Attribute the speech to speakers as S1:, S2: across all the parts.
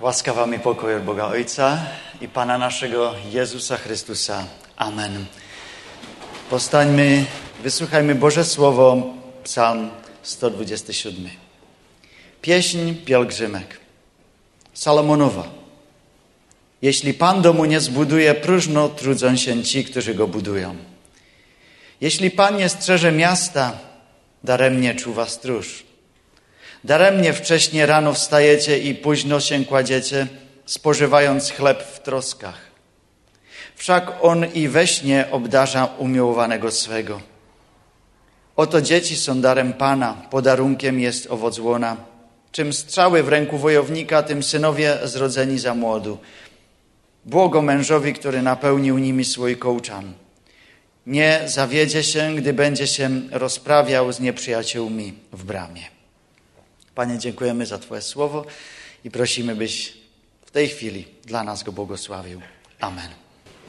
S1: Łaskawa mi pokój od Boga Ojca i Pana naszego Jezusa Chrystusa. Amen. Postańmy, wysłuchajmy Boże Słowo, Psalm 127. Pieśń pielgrzymek. Salomonowa. Jeśli Pan domu nie zbuduje, próżno trudzą się ci, którzy go budują. Jeśli Pan nie strzeże miasta, daremnie czuwa stróż. Daremnie wcześnie rano wstajecie i późno się kładziecie, spożywając chleb w troskach. Wszak on i we śnie obdarza umiłowanego swego. Oto dzieci są darem Pana, podarunkiem jest owoc łona. Czym strzały w ręku wojownika, tym synowie zrodzeni za młodu. Błogo mężowi, który napełnił nimi swój kołczan. Nie zawiedzie się, gdy będzie się rozprawiał z nieprzyjaciółmi w bramie. Panie, dziękujemy za Twoje słowo i prosimy, byś w tej chwili dla nas go błogosławił. Amen.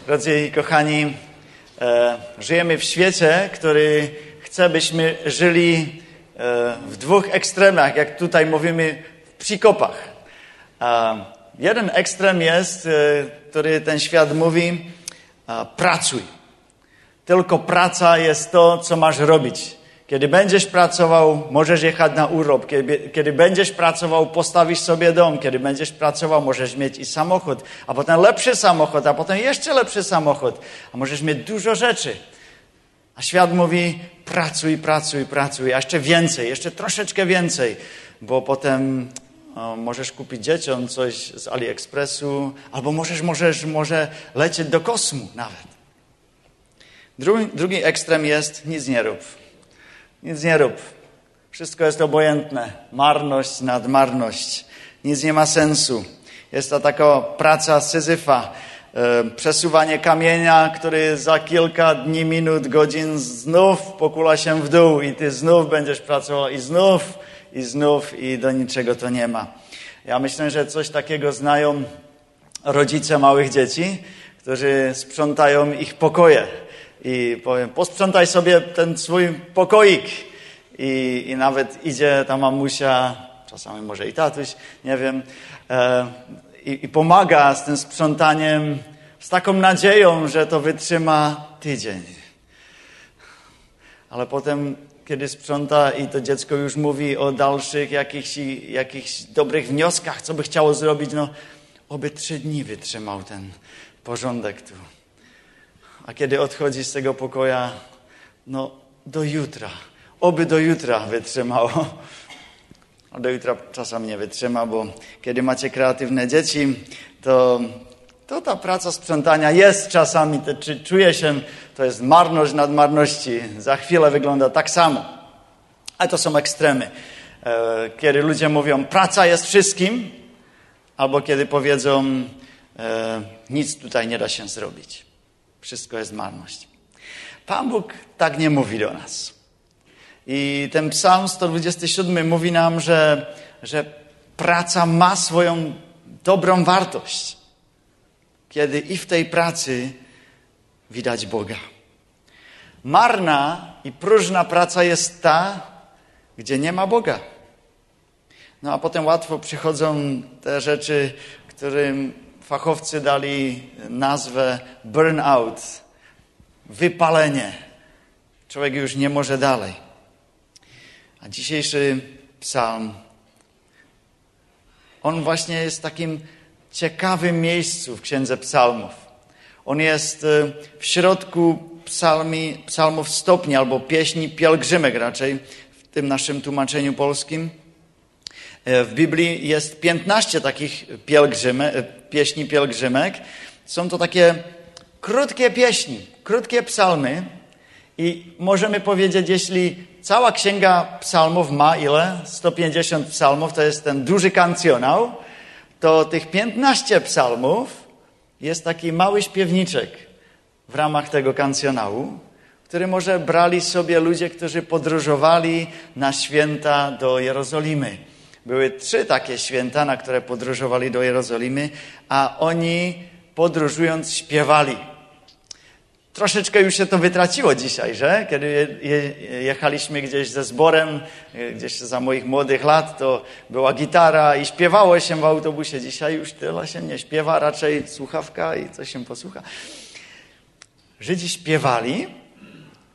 S1: Drodzy i kochani, e, żyjemy w świecie, który chce, byśmy żyli e, w dwóch ekstremach, jak tutaj mówimy, w psikopach. E, jeden ekstrem jest, e, który ten świat mówi, pracuj. Tylko praca jest to, co masz robić. Kiedy będziesz pracował, możesz jechać na urlop. Kiedy, kiedy, będziesz pracował, postawisz sobie dom. Kiedy będziesz pracował, możesz mieć i samochód, a potem lepszy samochód, a potem jeszcze lepszy samochód, a możesz mieć dużo rzeczy. A świat mówi: pracuj, pracuj, pracuj, a jeszcze więcej, jeszcze troszeczkę więcej, bo potem o, możesz kupić dzieciom coś z AliExpressu, albo możesz, możesz, może lecieć do kosmu nawet. Drugi, drugi ekstrem jest: nic nie rób. Nic nie rób. Wszystko jest obojętne. Marność nad marność. Nic nie ma sensu. Jest to taka praca Syzyfa. E, przesuwanie kamienia, który za kilka dni, minut, godzin znów pokula się w dół i ty znów będziesz pracował i znów, i znów i do niczego to nie ma. Ja myślę, że coś takiego znają rodzice małych dzieci, którzy sprzątają ich pokoje i powiem, posprzątaj sobie ten swój pokoik. I, i nawet idzie ta mamusia, czasami może i tatuś, nie wiem, e, i, i pomaga z tym sprzątaniem z taką nadzieją, że to wytrzyma tydzień. Ale potem, kiedy sprząta i to dziecko już mówi o dalszych jakichś, jakichś dobrych wnioskach, co by chciało zrobić, no oby trzy dni wytrzymał ten porządek tu. A kiedy odchodzi z tego pokoja, no do jutra. Oby do jutra wytrzymało. A do jutra czasem nie wytrzyma, bo kiedy macie kreatywne dzieci, to, to ta praca sprzątania jest czasami, to, czy czuje się, to jest marność nad marności. Za chwilę wygląda tak samo. Ale to są ekstremy. E, kiedy ludzie mówią, praca jest wszystkim, albo kiedy powiedzą, e, nic tutaj nie da się zrobić. Wszystko jest marność. Pan Bóg tak nie mówi do nas. I ten psalm 127 mówi nam, że, że praca ma swoją dobrą wartość, kiedy i w tej pracy widać Boga. Marna i próżna praca jest ta, gdzie nie ma Boga. No a potem łatwo przychodzą te rzeczy, którym fachowcy dali nazwę burnout, wypalenie. Człowiek już nie może dalej. A dzisiejszy psalm, on właśnie jest takim ciekawym miejscu w Księdze Psalmów. On jest e, w środku psalmi, psalmów stopni albo pieśni pielgrzymek raczej w tym naszym tłumaczeniu polskim. E, w Biblii jest 15 takich pielgrzymek, e, pieśni pielgrzymek. Są to takie krótkie pieśni, krótkie psalmy. I możemy powiedzieć, jeśli cała księga psalmów ma ile? 150 psalmów, to jest ten duży kancjonał, to tych 15 psalmów jest taki mały śpiewniczek w ramach tego kancjonału, który może brali sobie ludzie, którzy podróżowali na święta do Jerozolimy. Były trzy takie święta, na które podróżowali do Jerozolimy, a oni podróżując śpiewali. Troszeczkę już się to wytraciło dzisiaj, że? Kiedy je, je, jechaliśmy gdzieś ze zborem, gdzieś za moich młodych lat, to była gitara i śpiewało się w autobusie. Dzisiaj już tyle się nie śpiewa, raczej słuchawka i coś się posłucha. Żydzi śpiewali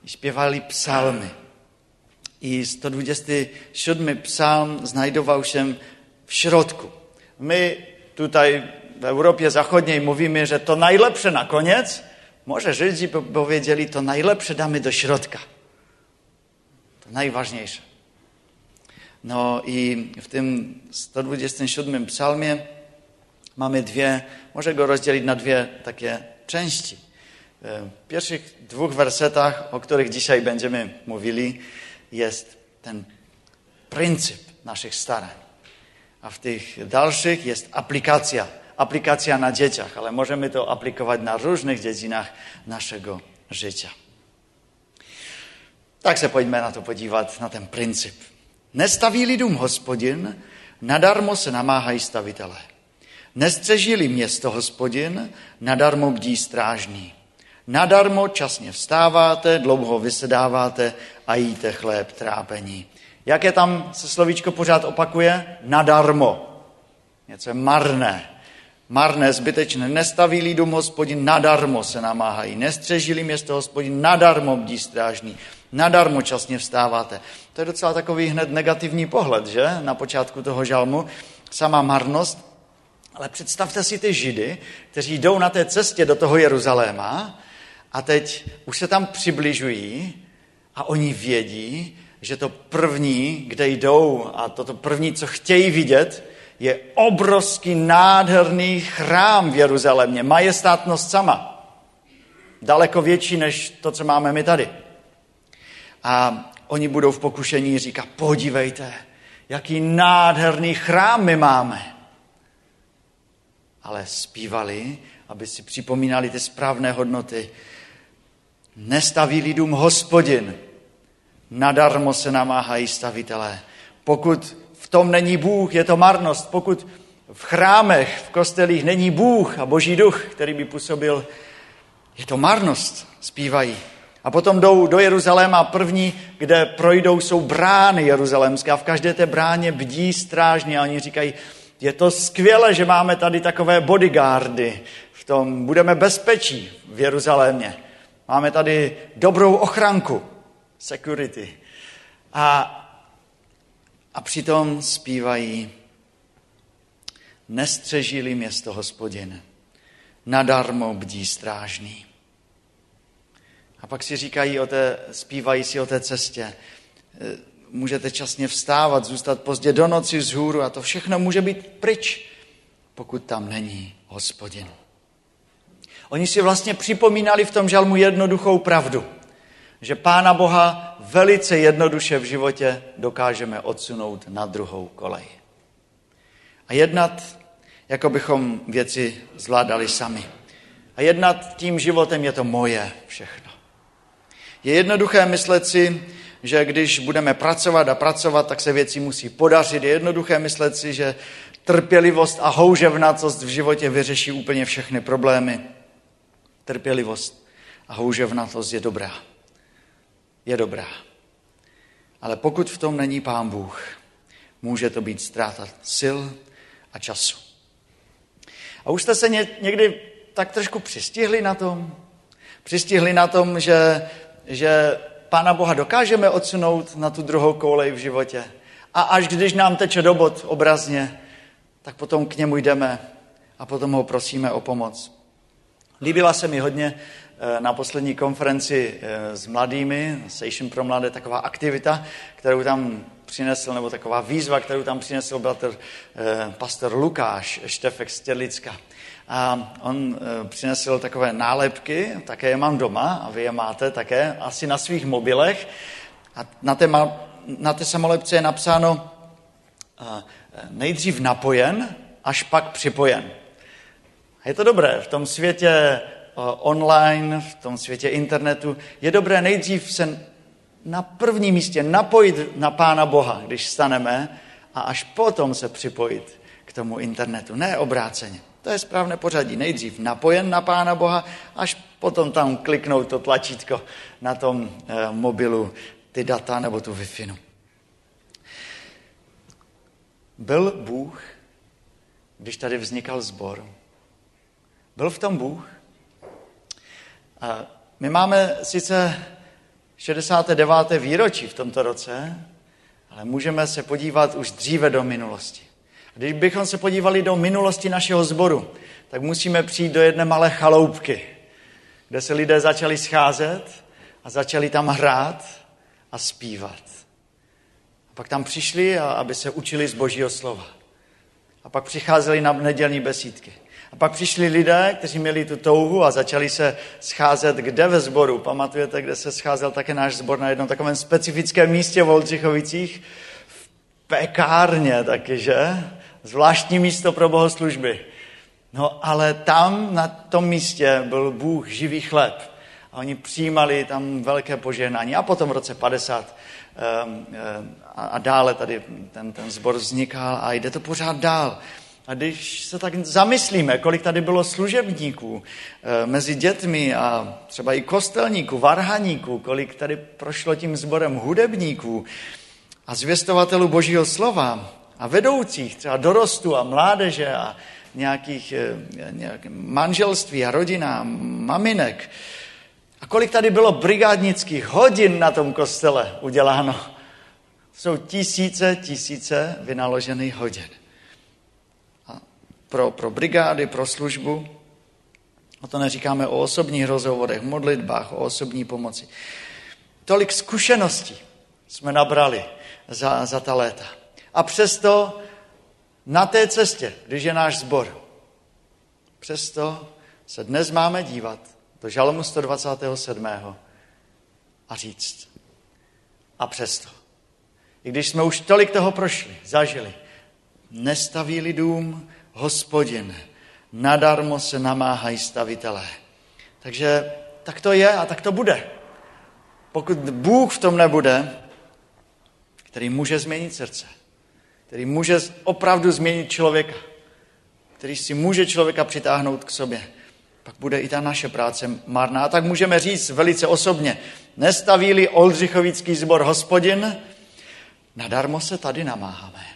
S1: i śpiewali psalmy. I 127 psalm znajdował się w środku. My tutaj w Europie Zachodniej mówimy, że to najlepsze na koniec. Może Żydzi powiedzieli, to najlepsze damy do środka. To najważniejsze. No i w tym 127 psalmie mamy dwie, może go rozdzielić na dwie takie części. W pierwszych dwóch wersetach, o których dzisiaj będziemy mówili, jest ten pryncyp naszych starań. A w tych dalszych jest aplikacja, aplikacja na dzieciach, ale możemy to aplikować na różnych dziedzinach naszego życia. Tak se pojďme na to podívat, na ten princip. Nestaví dům hospodin, nadarmo se namáhají stavitelé. Nestřežili město hospodin, nadarmo bdí strážný. Nadarmo časně vstáváte, dlouho vysedáváte a jíte chléb trápení. Jaké tam se slovíčko pořád opakuje? Nadarmo. Něco je marné. Marné, zbytečné. Nestaví dům hospodin, nadarmo se namáhají. Nestřežili město hospodin, nadarmo bdí strážný. Nadarmo časně vstáváte. To je docela takový hned negativní pohled, že? Na počátku toho žalmu. Sama marnost. Ale představte si ty židy, kteří jdou na té cestě do toho Jeruzaléma a teď už se tam přibližují a oni vědí, že to první, kde jdou a toto první, co chtějí vidět, je obrovský nádherný chrám v Jeruzalémě, majestátnost sama. Daleko větší než to, co máme my tady. A oni budou v pokušení říkat, podívejte, jaký nádherný chrám my máme. Ale zpívali, aby si připomínali ty správné hodnoty, Nestaví dům hospodin, nadarmo se namáhají stavitelé. Pokud v tom není Bůh, je to marnost. Pokud v chrámech, v kostelích není Bůh a Boží duch, který by působil, je to marnost, zpívají. A potom jdou do Jeruzaléma první, kde projdou, jsou brány jeruzalémské a v každé té bráně bdí strážně a oni říkají, je to skvělé, že máme tady takové bodyguardy, v tom budeme bezpečí v Jeruzalémě. Máme tady dobrou ochranku, security. A, a přitom zpívají, nestřežili město hospodin, nadarmo bdí strážný. A pak si říkají, o té, zpívají si o té cestě, e, můžete časně vstávat, zůstat pozdě do noci vzhůru a to všechno může být pryč, pokud tam není hospodin. Oni si vlastně připomínali v tom žalmu jednoduchou pravdu, že Pána Boha velice jednoduše v životě dokážeme odsunout na druhou kolej. A jednat, jako bychom věci zvládali sami. A jednat tím životem je to moje všechno. Je jednoduché myslet si, že když budeme pracovat a pracovat, tak se věci musí podařit. Je jednoduché myslet si, že trpělivost a houževnatost v životě vyřeší úplně všechny problémy. Trpělivost a houževnatost je dobrá. Je dobrá. Ale pokud v tom není Pán Bůh, může to být ztráta sil a času. A už jste se někdy tak trošku přistihli na tom? Přistihli na tom, že, že Pána Boha dokážeme odsunout na tu druhou kolej v životě. A až když nám teče do bod obrazně, tak potom k němu jdeme a potom ho prosíme o pomoc. Líbila se mi hodně eh, na poslední konferenci eh, s mladými, Station pro mladé, taková aktivita, kterou tam přinesl, nebo taková výzva, kterou tam přinesl bratr eh, pastor Lukáš Štefek z Těrlicka. A on přinesl takové nálepky, také je mám doma a vy je máte také asi na svých mobilech. A na té, na té samolepce je napsáno nejdřív napojen, až pak připojen. A je to dobré v tom světě eh, online, v tom světě internetu. Je dobré nejdřív se na prvním místě napojit na Pána Boha, když staneme, a až potom se připojit k tomu internetu. Ne obráceně. To je správné pořadí. Nejdřív napojen na Pána Boha, až potom tam kliknout to tlačítko na tom eh, mobilu, ty data nebo tu wi. Byl Bůh, když tady vznikal zbor? Byl v tom Bůh? A my máme sice 69. výročí v tomto roce, ale můžeme se podívat už dříve do minulosti. Když bychom se podívali do minulosti našeho sboru, tak musíme přijít do jedné malé chaloupky, kde se lidé začali scházet a začali tam hrát a zpívat. A pak tam přišli, aby se učili z božího slova. A pak přicházeli na nedělní besídky. A pak přišli lidé, kteří měli tu touhu a začali se scházet kde ve sboru. Pamatujete, kde se scházel také náš sbor na jednom takovém specifickém místě v Oldřichovicích? V pekárně taky, že? Zvláštní místo pro bohoslužby. No ale tam na tom místě byl Bůh živý chleb. A oni přijímali tam velké požehnání. A potom v roce 50 um, um, a dále tady ten, ten zbor vznikal a jde to pořád dál. A když se tak zamyslíme, kolik tady bylo služebníků eh, mezi dětmi a třeba i kostelníků, varhaníků, kolik tady prošlo tím sborem hudebníků a zvěstovatelů božího slova a vedoucích, třeba dorostu a mládeže a nějakých, eh, nějakých manželství a rodina, maminek. A kolik tady bylo brigádnických hodin na tom kostele uděláno. Jsou tisíce, tisíce vynaložených hodin pro, pro brigády, pro službu. A to neříkáme o osobních rozhovorech, modlitbách, o osobní pomoci. Tolik zkušeností jsme nabrali za, za ta léta. A přesto na té cestě, když je náš sbor, přesto se dnes máme dívat do žalmu 127. a říct. A přesto. I když jsme už tolik toho prošli, zažili, nestavíli dům, hospodin, nadarmo se namáhají stavitelé. Takže tak to je a tak to bude. Pokud Bůh v tom nebude, který může změnit srdce, který může opravdu změnit člověka, který si může člověka přitáhnout k sobě, pak bude i ta naše práce marná. A tak můžeme říct velice osobně, nestaví-li Oldřichovický zbor hospodin, nadarmo se tady namáháme.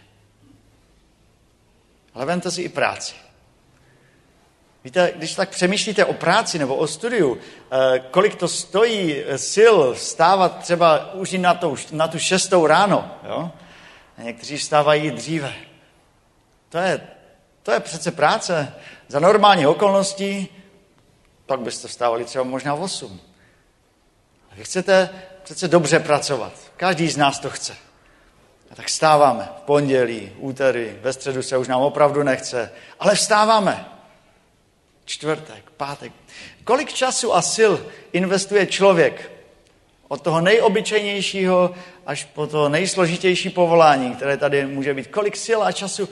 S1: Ale vemte si i práci. Víte, když tak přemýšlíte o práci nebo o studiu, eh, kolik to stojí sil vstávat třeba už na, to, na tu šestou ráno, jo? A někteří vstávají dříve. To je, to je přece práce. Za normální okolností pak byste vstávali třeba možná v 8. Vy chcete přece dobře pracovat. Každý z nás to chce. A tak vstáváme v pondělí, úterý, ve středu se už nám opravdu nechce, ale vstáváme. Čtvrtek, pátek. Kolik času a sil investuje člověk od toho nejobyčejnějšího až po to nejsložitější povolání, které tady může být. Kolik sil a času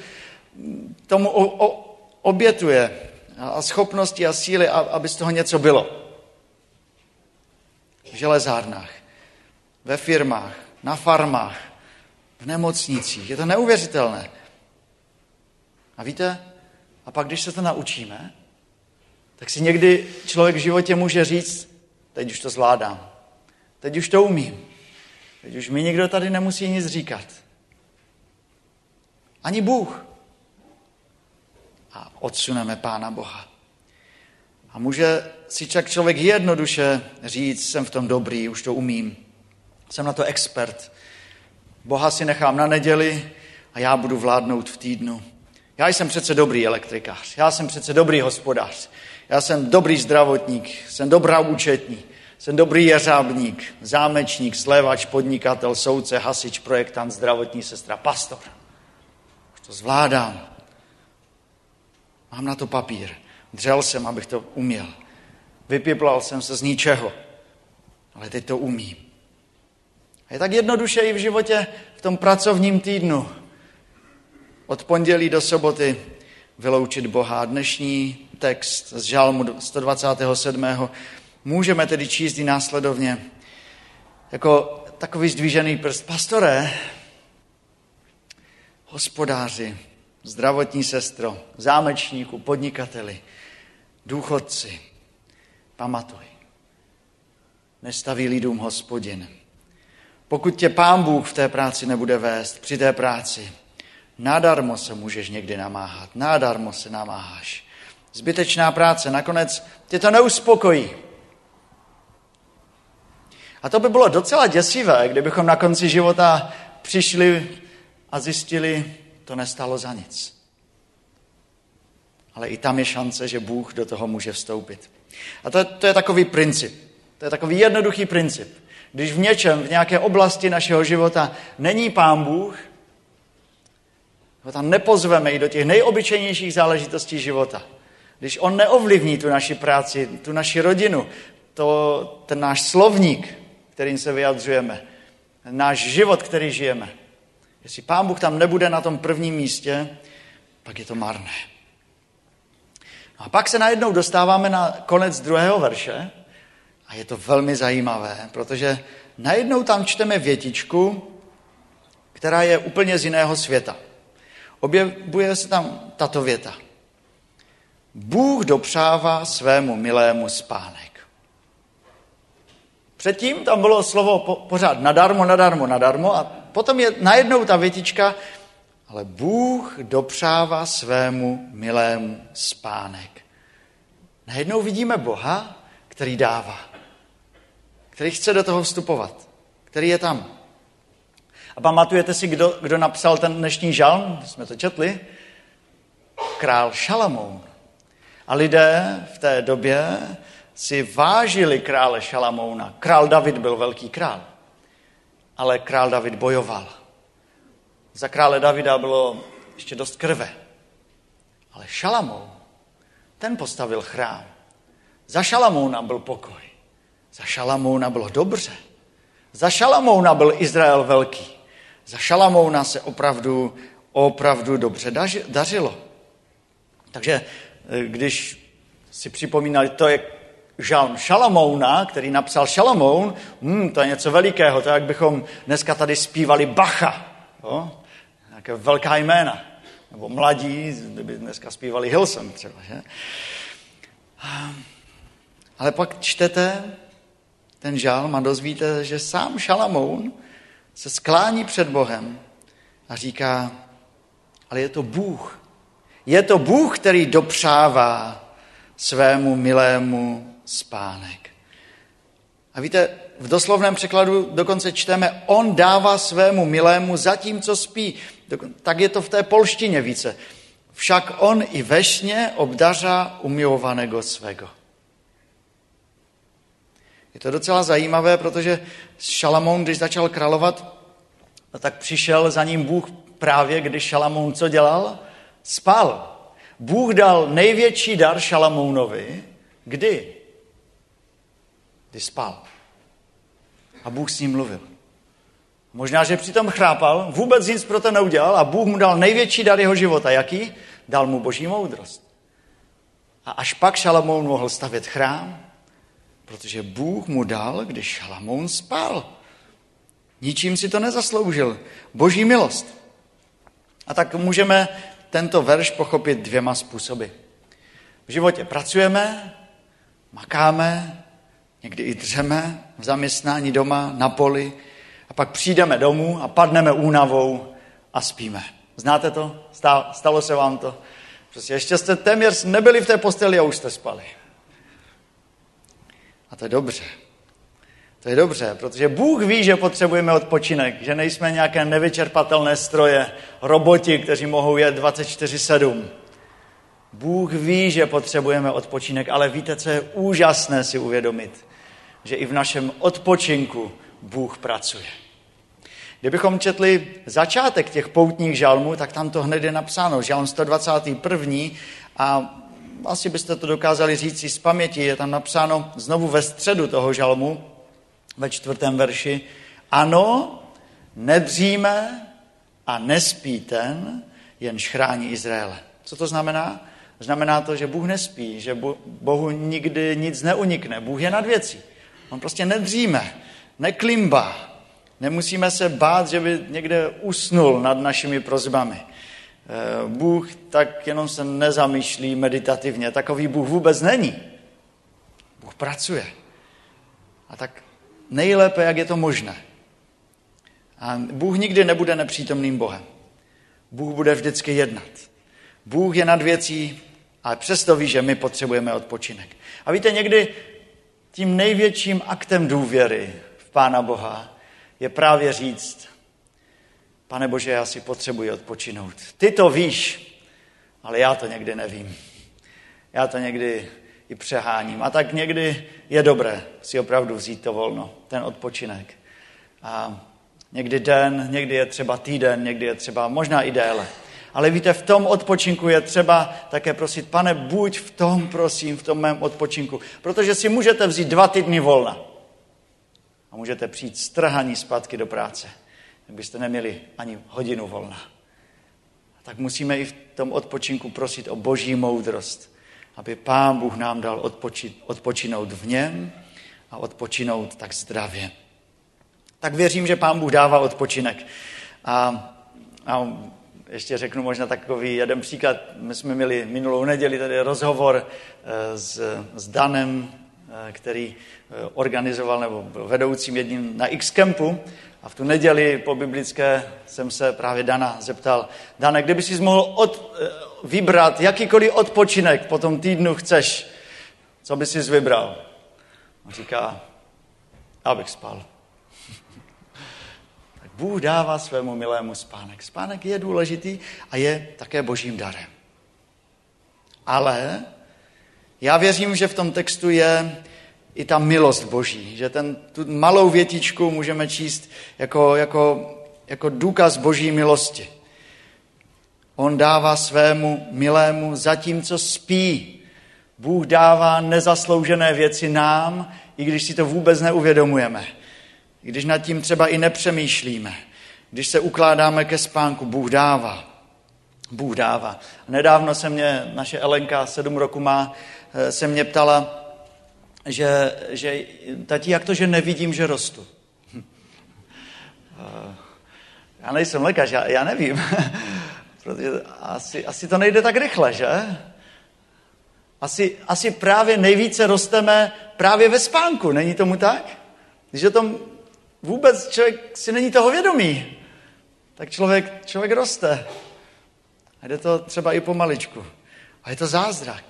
S1: tomu o, o, obětuje a schopnosti a síly, aby z toho něco bylo. V železárnách, ve firmách, na farmách, nemocnicích. Je to neuvěřitelné. A víte, a pak, když se to naučíme, tak si někdy člověk v životě může říct, teď už to zvládám, teď už to umím, teď už mi nikdo tady nemusí nic říkat. Ani Bůh. A odsuneme Pána Boha. A může si čak člověk jednoduše říct, jsem v tom dobrý, už to umím, jsem na to expert, Boha si nechám na neděli a já budu vládnout v týdnu. Já jsem přece dobrý elektrikář, já jsem přece dobrý hospodář, já jsem dobrý zdravotník, jsem dobrá účetní, jsem dobrý jeřábník, zámečník, slevač, podnikatel, soudce, hasič, projektant, zdravotní sestra, pastor. Už to zvládám. Mám na to papír. Dřel jsem, abych to uměl. Vypiplal jsem se z ničeho. Ale teď to umím. Je tak jednoduše i v životě v tom pracovním týdnu. Od pondělí do soboty vyloučit Boha. Dnešní text z Žalmu 127. můžeme tedy číst i následovně jako takový zdvížený prst. Pastore, hospodáři, zdravotní sestro, zámečníku, podnikateli, důchodci, Pamatuj. Nestaví lidům hospodin. Pokud tě pán Bůh v té práci nebude vést, při té práci, nadarmo se můžeš někdy namáhat, nadarmo se namáháš. Zbytečná práce, nakonec tě to neuspokojí. A to by bylo docela děsivé, kdybychom na konci života přišli a zjistili, to nestalo za nic. Ale i tam je šance, že Bůh do toho může vstoupit. A to, to je takový princip. To je takový jednoduchý princip. Když v něčem, v nějaké oblasti našeho života není Pán Bůh, ho tam nepozveme i do těch nejobyčejnějších záležitostí života. Když on neovlivní tu naši práci, tu naši rodinu, to, ten náš slovník, kterým se vyjadřujeme, náš život, který žijeme. Jestli Pán Bůh tam nebude na tom prvním místě, pak je to marné. A pak se najednou dostáváme na konec druhého verše je to velmi zajímavé, protože najednou tam čteme větičku, která je úplně z jiného světa. Objevuje se tam tato věta. Bůh dopřává svému milému spánek. Předtím tam bylo slovo pořád nadarmo, nadarmo, nadarmo a potom je najednou ta větička, ale Bůh dopřává svému milému spánek. Najednou vidíme Boha, který dává, který chce do toho vstupovat, který je tam. A pamatujete si, kdo, kdo napsal ten dnešní žalm? Jsme to četli. Král Šalamoun. A lidé v té době si vážili krále Šalamouna. Král David byl velký král, ale král David bojoval. Za krále Davida bylo ještě dost krve. Ale Šalamoun, ten postavil chrám. Za Šalamouna byl pokoj. Za Šalamouna bylo dobře. Za Šalamouna byl Izrael velký. Za Šalamouna se opravdu, opravdu dobře dařilo. Takže eh, když si připomínali, to je žalm Šalamouna, který napsal Šalamoun, hmm, to je něco velikého, to je, jak bychom dneska tady zpívali Bacha, jo? nějaké velká jména. Nebo mladí, kdyby dneska zpívali Hilson třeba. Že? Ale pak čtete ten žalm a dozvíte, že sám Šalamoun se sklání před Bohem a říká, ale je to Bůh. Je to Bůh, který dopřává svému milému spánek. A víte, v doslovném překladu dokonce čteme, on dává svému milému zatímco spí. Tak je to v té polštině více. Však on i ve šně obdařá umilovaného svého. Je to docela zajímavé, protože Šalamoun, když začal královat, tak přišel za ním Bůh právě, když Šalamoun co dělal? Spal. Bůh dal největší dar Šalamounovi. Kdy? Když spal. A Bůh s ním mluvil. Možná, že přitom chrápal, vůbec nic pro to neudělal a Bůh mu dal největší dar jeho života. Jaký? Dal mu boží moudrost. A až pak Šalamoun mohl stavět chrám, protože Bůh mu dal, když Šalamoun spal. Ničím si to nezasloužil. Boží milost. A tak můžeme tento verš pochopit dvěma způsoby. V životě pracujeme, makáme, někdy i dřeme v zaměstnání doma, na poli, a pak přijdeme domů a padneme únavou a spíme. Znáte to? Stalo se vám to? Prostě ještě jste téměř nebyli v té posteli a už jste spali. A to je dobře. To je dobře, protože Bůh ví, že potřebujeme odpočinek, že nejsme nějaké nevyčerpatelné stroje, roboti, kteří mohou jet 24-7. Bůh ví, že potřebujeme odpočinek, ale víte, co je úžasné si uvědomit? Že i v našem odpočinku Bůh pracuje. Kdybychom četli začátek těch poutních žalmů, tak tam to hned je napsáno, žalm 121. A asi byste to dokázali říct si z paměti, je tam napsáno znovu ve středu toho žalmu, ve čtvrtém verši. Ano, nedříme a nespí ten, jen chrání Izraele. Co to znamená? Znamená to, že Bůh nespí, že Bohu nikdy nic neunikne. Bůh je nad věcí. On prostě nedříme, neklimbá. Nemusíme se bát, že by někde usnul nad našimi prozbami. Eh, Bůh tak jenom se nezamýšlí meditativně. Takový Bůh vůbec není. Bůh pracuje. A tak nejlépe, jak je to možné. A Bůh nikdy nebude nepřítomným Bohem. Bůh bude vždycky jednat. Bůh je nad věcí, ale přesto ví, že my potřebujeme odpočinek. A víte, někdy tím největším aktem důvěry v Pána Boha je právě říct, pane Bože, já si potřebuji odpočinout. Ty to víš, ale já to někdy nevím. Já to někdy i přeháním. A tak někdy je dobré si opravdu vzít to volno, ten odpočinek. A někdy den, někdy je třeba týden, někdy je třeba možná i déle. Ale víte, v tom odpočinku je třeba také prosit, pane, buď v tom, prosím, v tom mém odpočinku. Protože si můžete vzít dva týdny volna. A můžete přijít strhaní zpátky do práce. Byste neměli ani hodinu volna. Tak musíme i v tom odpočinku prosit o boží moudrost, aby Pán Bůh nám dal odpočit, odpočinout v něm a odpočinout tak zdravě. Tak věřím, že Pán Bůh dává odpočinek. A, a ještě řeknu možná takový jeden příklad. My jsme měli minulou neděli tady rozhovor eh, s, s Danem, eh, který eh, organizoval nebo byl vedoucím jedním na X-Campu a v tu neděli po biblické jsem se právě Dana zeptal, Dane, kdyby si mohl od, vybrat jakýkoliv odpočinek po tom týdnu chceš, co by si vybral? On říká, abych spal. tak Bůh dává svému milému spánek. Spánek je důležitý a je také božím darem. Ale já věřím, že v tom textu je i ta milost boží, že ten, tu malou větičku můžeme číst jako, jako, jako důkaz boží milosti. On dává svému milému zatímco spí. Bůh dává nezasloužené věci nám, i když si to vůbec neuvědomujeme. I když nad tím třeba i nepřemýšlíme. Když se ukládáme ke spánku, Bůh dává. Bůh dává. Nedávno se mě, naše Elenka, sedm roku má, eh, se mě ptala, že, že tati, jak to, že nevidím, že rostu? Eh, já nejsem lékař, já, já nevím. Protože asi, asi to nejde tak rychle, že? Asi, asi právě nejvíce rosteme právě ve spánku, není tomu tak? Když o tom vůbec člověk si není toho vědomý, tak člověk, člověk roste. A jde to třeba i pomaličku. A je to zázrak.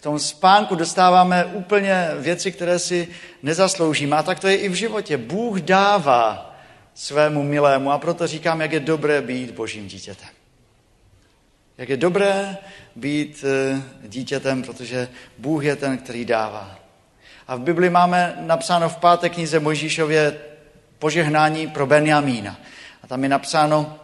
S1: V tom spánku dostáváme úplně věci, které si nezasloužíme. A tak to je i v životě. Bůh dává svému milému a proto říkám, jak je dobré být božím dítětem. Jak je dobré být eh, dítětem, protože Bůh je ten, který dává. A v Bibli máme napsáno v páté knize Mojžíšově požehnání pro Benjamína. A tam je napsáno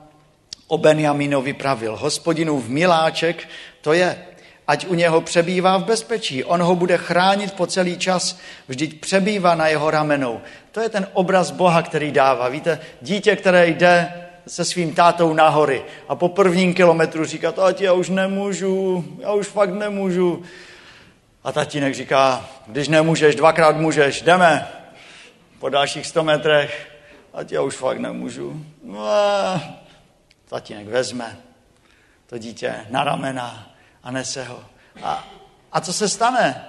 S1: o Benjamínovi pravil. Hospodinův miláček to je, ať u něho přebývá v bezpečí. On ho bude chránit po celý čas, vždyť přebývá na jeho ramenou. To je ten obraz Boha, který dává. Víte, dítě, které jde se svým tátou na hory a po prvním kilometru říká, tati, já už nemůžu, já už fakt nemůžu. A tatínek říká, když nemůžeš, dvakrát můžeš, jdeme. Po dalších sto metrech, ať já už fakt nemůžu. No tatínek vezme to dítě na ramena a nese ho. A, a co se stane?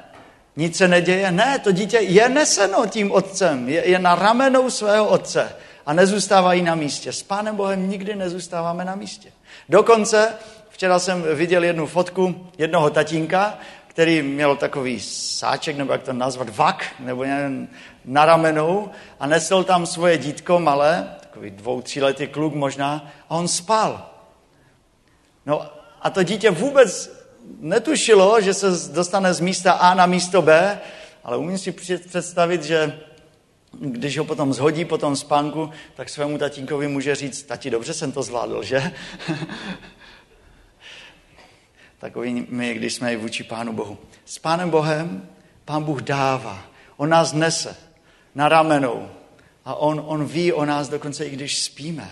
S1: Nic se neděje? Ne, to dítě je neseno tím otcem, je, je na ramenou svého otce a nezůstávají na místě. S Pánem Bohem nikdy nezůstáváme na místě. Dokonce včera jsem viděl jednu fotku jednoho tatínka, který měl takový sáček, nebo jak to nazvat, vak, nebo nevím, na ramenou a nesl tam svoje dítko malé, takový dvou, tříletý kluk možná, a on spal. No a to dítě vůbec netušilo, že se dostane z místa A na místo B, ale umím si představit, že když ho potom zhodí po tom spánku, tak svému tatínkovi může říct, tati, dobře jsem to zvládl, že? Takový my, když jsme i vůči Pánu Bohu. S Pánem Bohem Pán Bůh dává. On nás nese na ramenou. A on, on ví o nás dokonce i když spíme.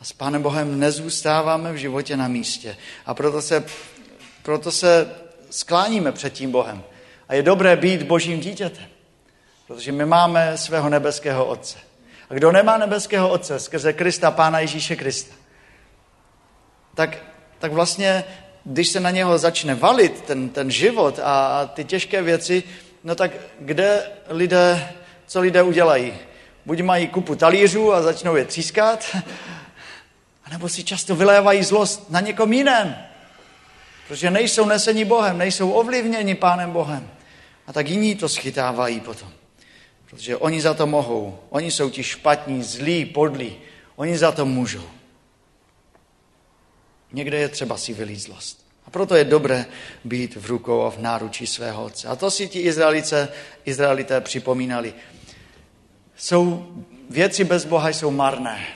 S1: A s Pánem Bohem nezůstáváme v životě na místě. A proto se, proto se skláníme před tím Bohem. A je dobré být božím dítětem. Protože my máme svého nebeského Otce. A kdo nemá nebeského Otce skrze Krista, Pána Ježíše Krista, tak, tak vlastně, když se na něho začne valit ten, ten život a, a ty těžké věci, no tak kde lidé, co lidé udělají? Buď mají kupu talířů a začnou je třískat, anebo si často vylévají zlost na někom jiném. Protože nejsou nesení Bohem, nejsou ovlivněni Pánem Bohem. A tak jiní to schytávají potom. Protože oni za to mohou. Oni jsou ti špatní, zlí, podlí. Oni za to můžou. Někde je třeba si vylít zlost. A proto je dobré být v rukou a v náručí svého otce. A to si ti Izraelice, Izraelité připomínali. Jsou věci bez Boha jsou marné,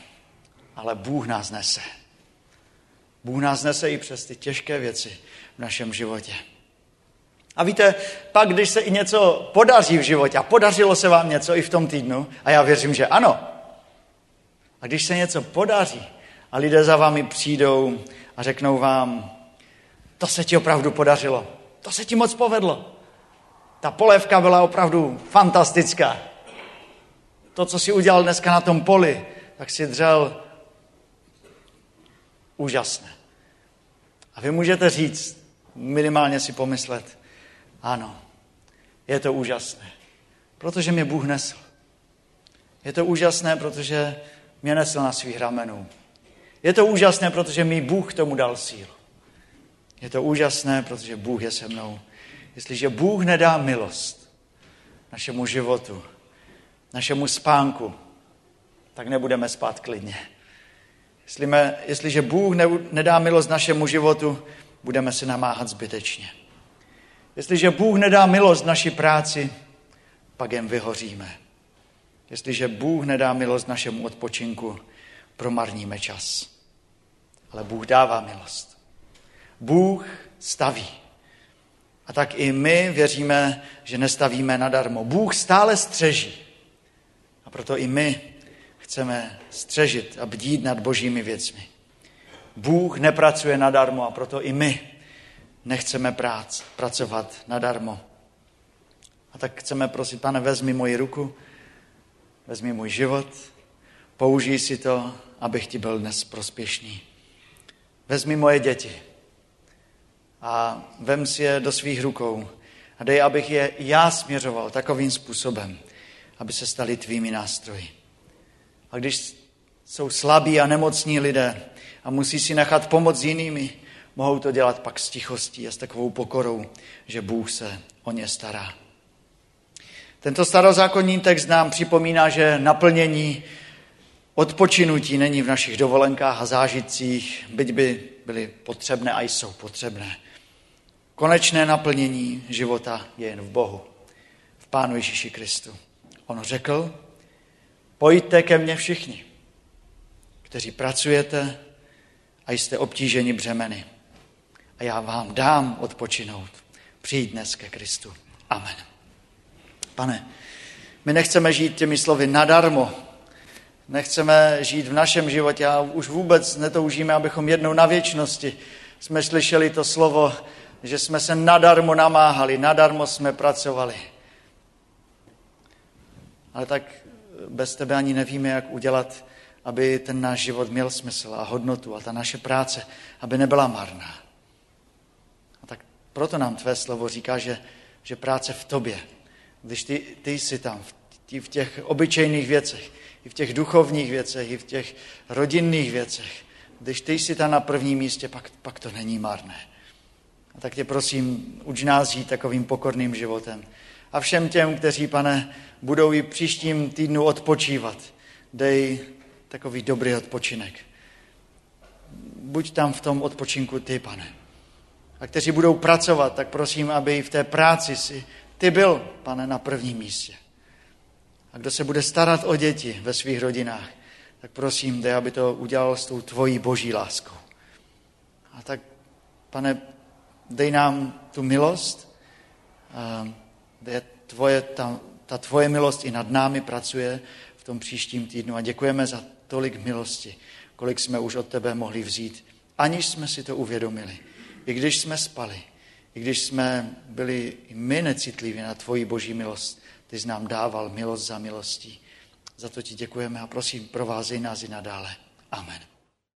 S1: ale Bůh nás nese. Bůh nás nese i přes ty těžké věci v našem životě. A víte, pak, když se i něco podaří v životě, a podařilo se vám něco i v tom týdnu, a já věřím, že ano, a když se něco podaří a lidé za vámi přijdou a řeknou vám, to se ti opravdu podařilo, to se ti moc povedlo, ta polévka byla opravdu fantastická. To, co si udělal dneska na tom poli, tak si dřel úžasné. A vy můžete říct, minimálně si pomyslet, ano, je to úžasné, protože mě Bůh nesl. Je to úžasné, protože mě nesl na svých ramenů. Je to úžasné, protože mi Bůh tomu dal sílu. Je to úžasné, protože Bůh je se mnou. Jestliže Bůh nedá milost našemu životu, našemu spánku, tak nebudeme spát klidně. Jestliže Bůh nedá milost našemu životu, budeme se namáhat zbytečně. Jestliže Bůh nedá milost naší práci, pak jen vyhoříme. Jestliže Bůh nedá milost našemu odpočinku, promarníme čas. Ale Bůh dává milost. Bůh staví. A tak i my věříme, že nestavíme nadarmo. Bůh stále střeží. A proto i my chceme střežit a bdít nad božími věcmi. Bůh nepracuje nadarmo a proto i my nechceme prác, pracovat nadarmo. A tak chceme prosit, pane, vezmi moji ruku, vezmi můj život, použij si to, abych ti byl dnes prospěšný. Vezmi moje děti a vem si je do svých rukou a dej, abych je já směřoval takovým způsobem, aby se stali tvými nástroji. A když jsou slabí a nemocní lidé a musí si nechat pomoc jinými, mohou to dělat pak s tichostí a s takovou pokorou, že Bůh se o ně stará. Tento starozákonní text nám připomíná, že naplnění odpočinutí není v našich dovolenkách a zážitcích, byť by byly potřebné a jsou potřebné. Konečné naplnění života je jen v Bohu, v Pánu Ježíši Kristu. On řekl, pojďte ke mně všichni, kteří pracujete a jste obtíženi břemeny. A já vám dám odpočinout. Přijď dnes ke Kristu. Amen. Pane, my nechceme žít těmi slovy nadarmo. Nechceme žít v našem životě a už vůbec netoužíme, abychom jednou na věčnosti jsme slyšeli to slovo, že jsme se nadarmo namáhali, nadarmo jsme pracovali. Ale tak bez tebe ani nevíme, jak udělat, aby ten náš život měl smysl a hodnotu a ta naše práce, aby nebyla marná. A tak proto nám tvé slovo říká, že, že práce v tobě když ty, ty jsi tam, v, v těch obyčejných věcech, i v těch duchovních věcech, i v těch rodinných věcech, když ty jsi tam na prvním místě, pak, pak to není marné. A tak tě prosím, uč nás žít takovým pokorným životem. A všem těm, kteří, pane, budou i příštím týdnu odpočívat, dej takový dobrý odpočinek. Buď tam v tom odpočinku ty, pane. A kteří budou pracovat, tak prosím, aby v té práci si ty byl, pane, na prvním místě. A kdo se bude starat o děti ve svých rodinách, tak prosím, dej, aby to udělal s tou tvojí boží láskou. A tak, pane, dej nám tu milost, dej tvoje, ta, ta tvoje milost i nad námi pracuje v tom příštím týdnu a děkujeme za tolik milosti, kolik jsme už od tebe mohli vzít, aniž jsme si to uvědomili. I když jsme spali, i když jsme byli i my necitliví na tvoji boží milost, ty jsi nám dával milost za milostí. Za to ti děkujeme a prosím, provázej nás i nadále. Amen.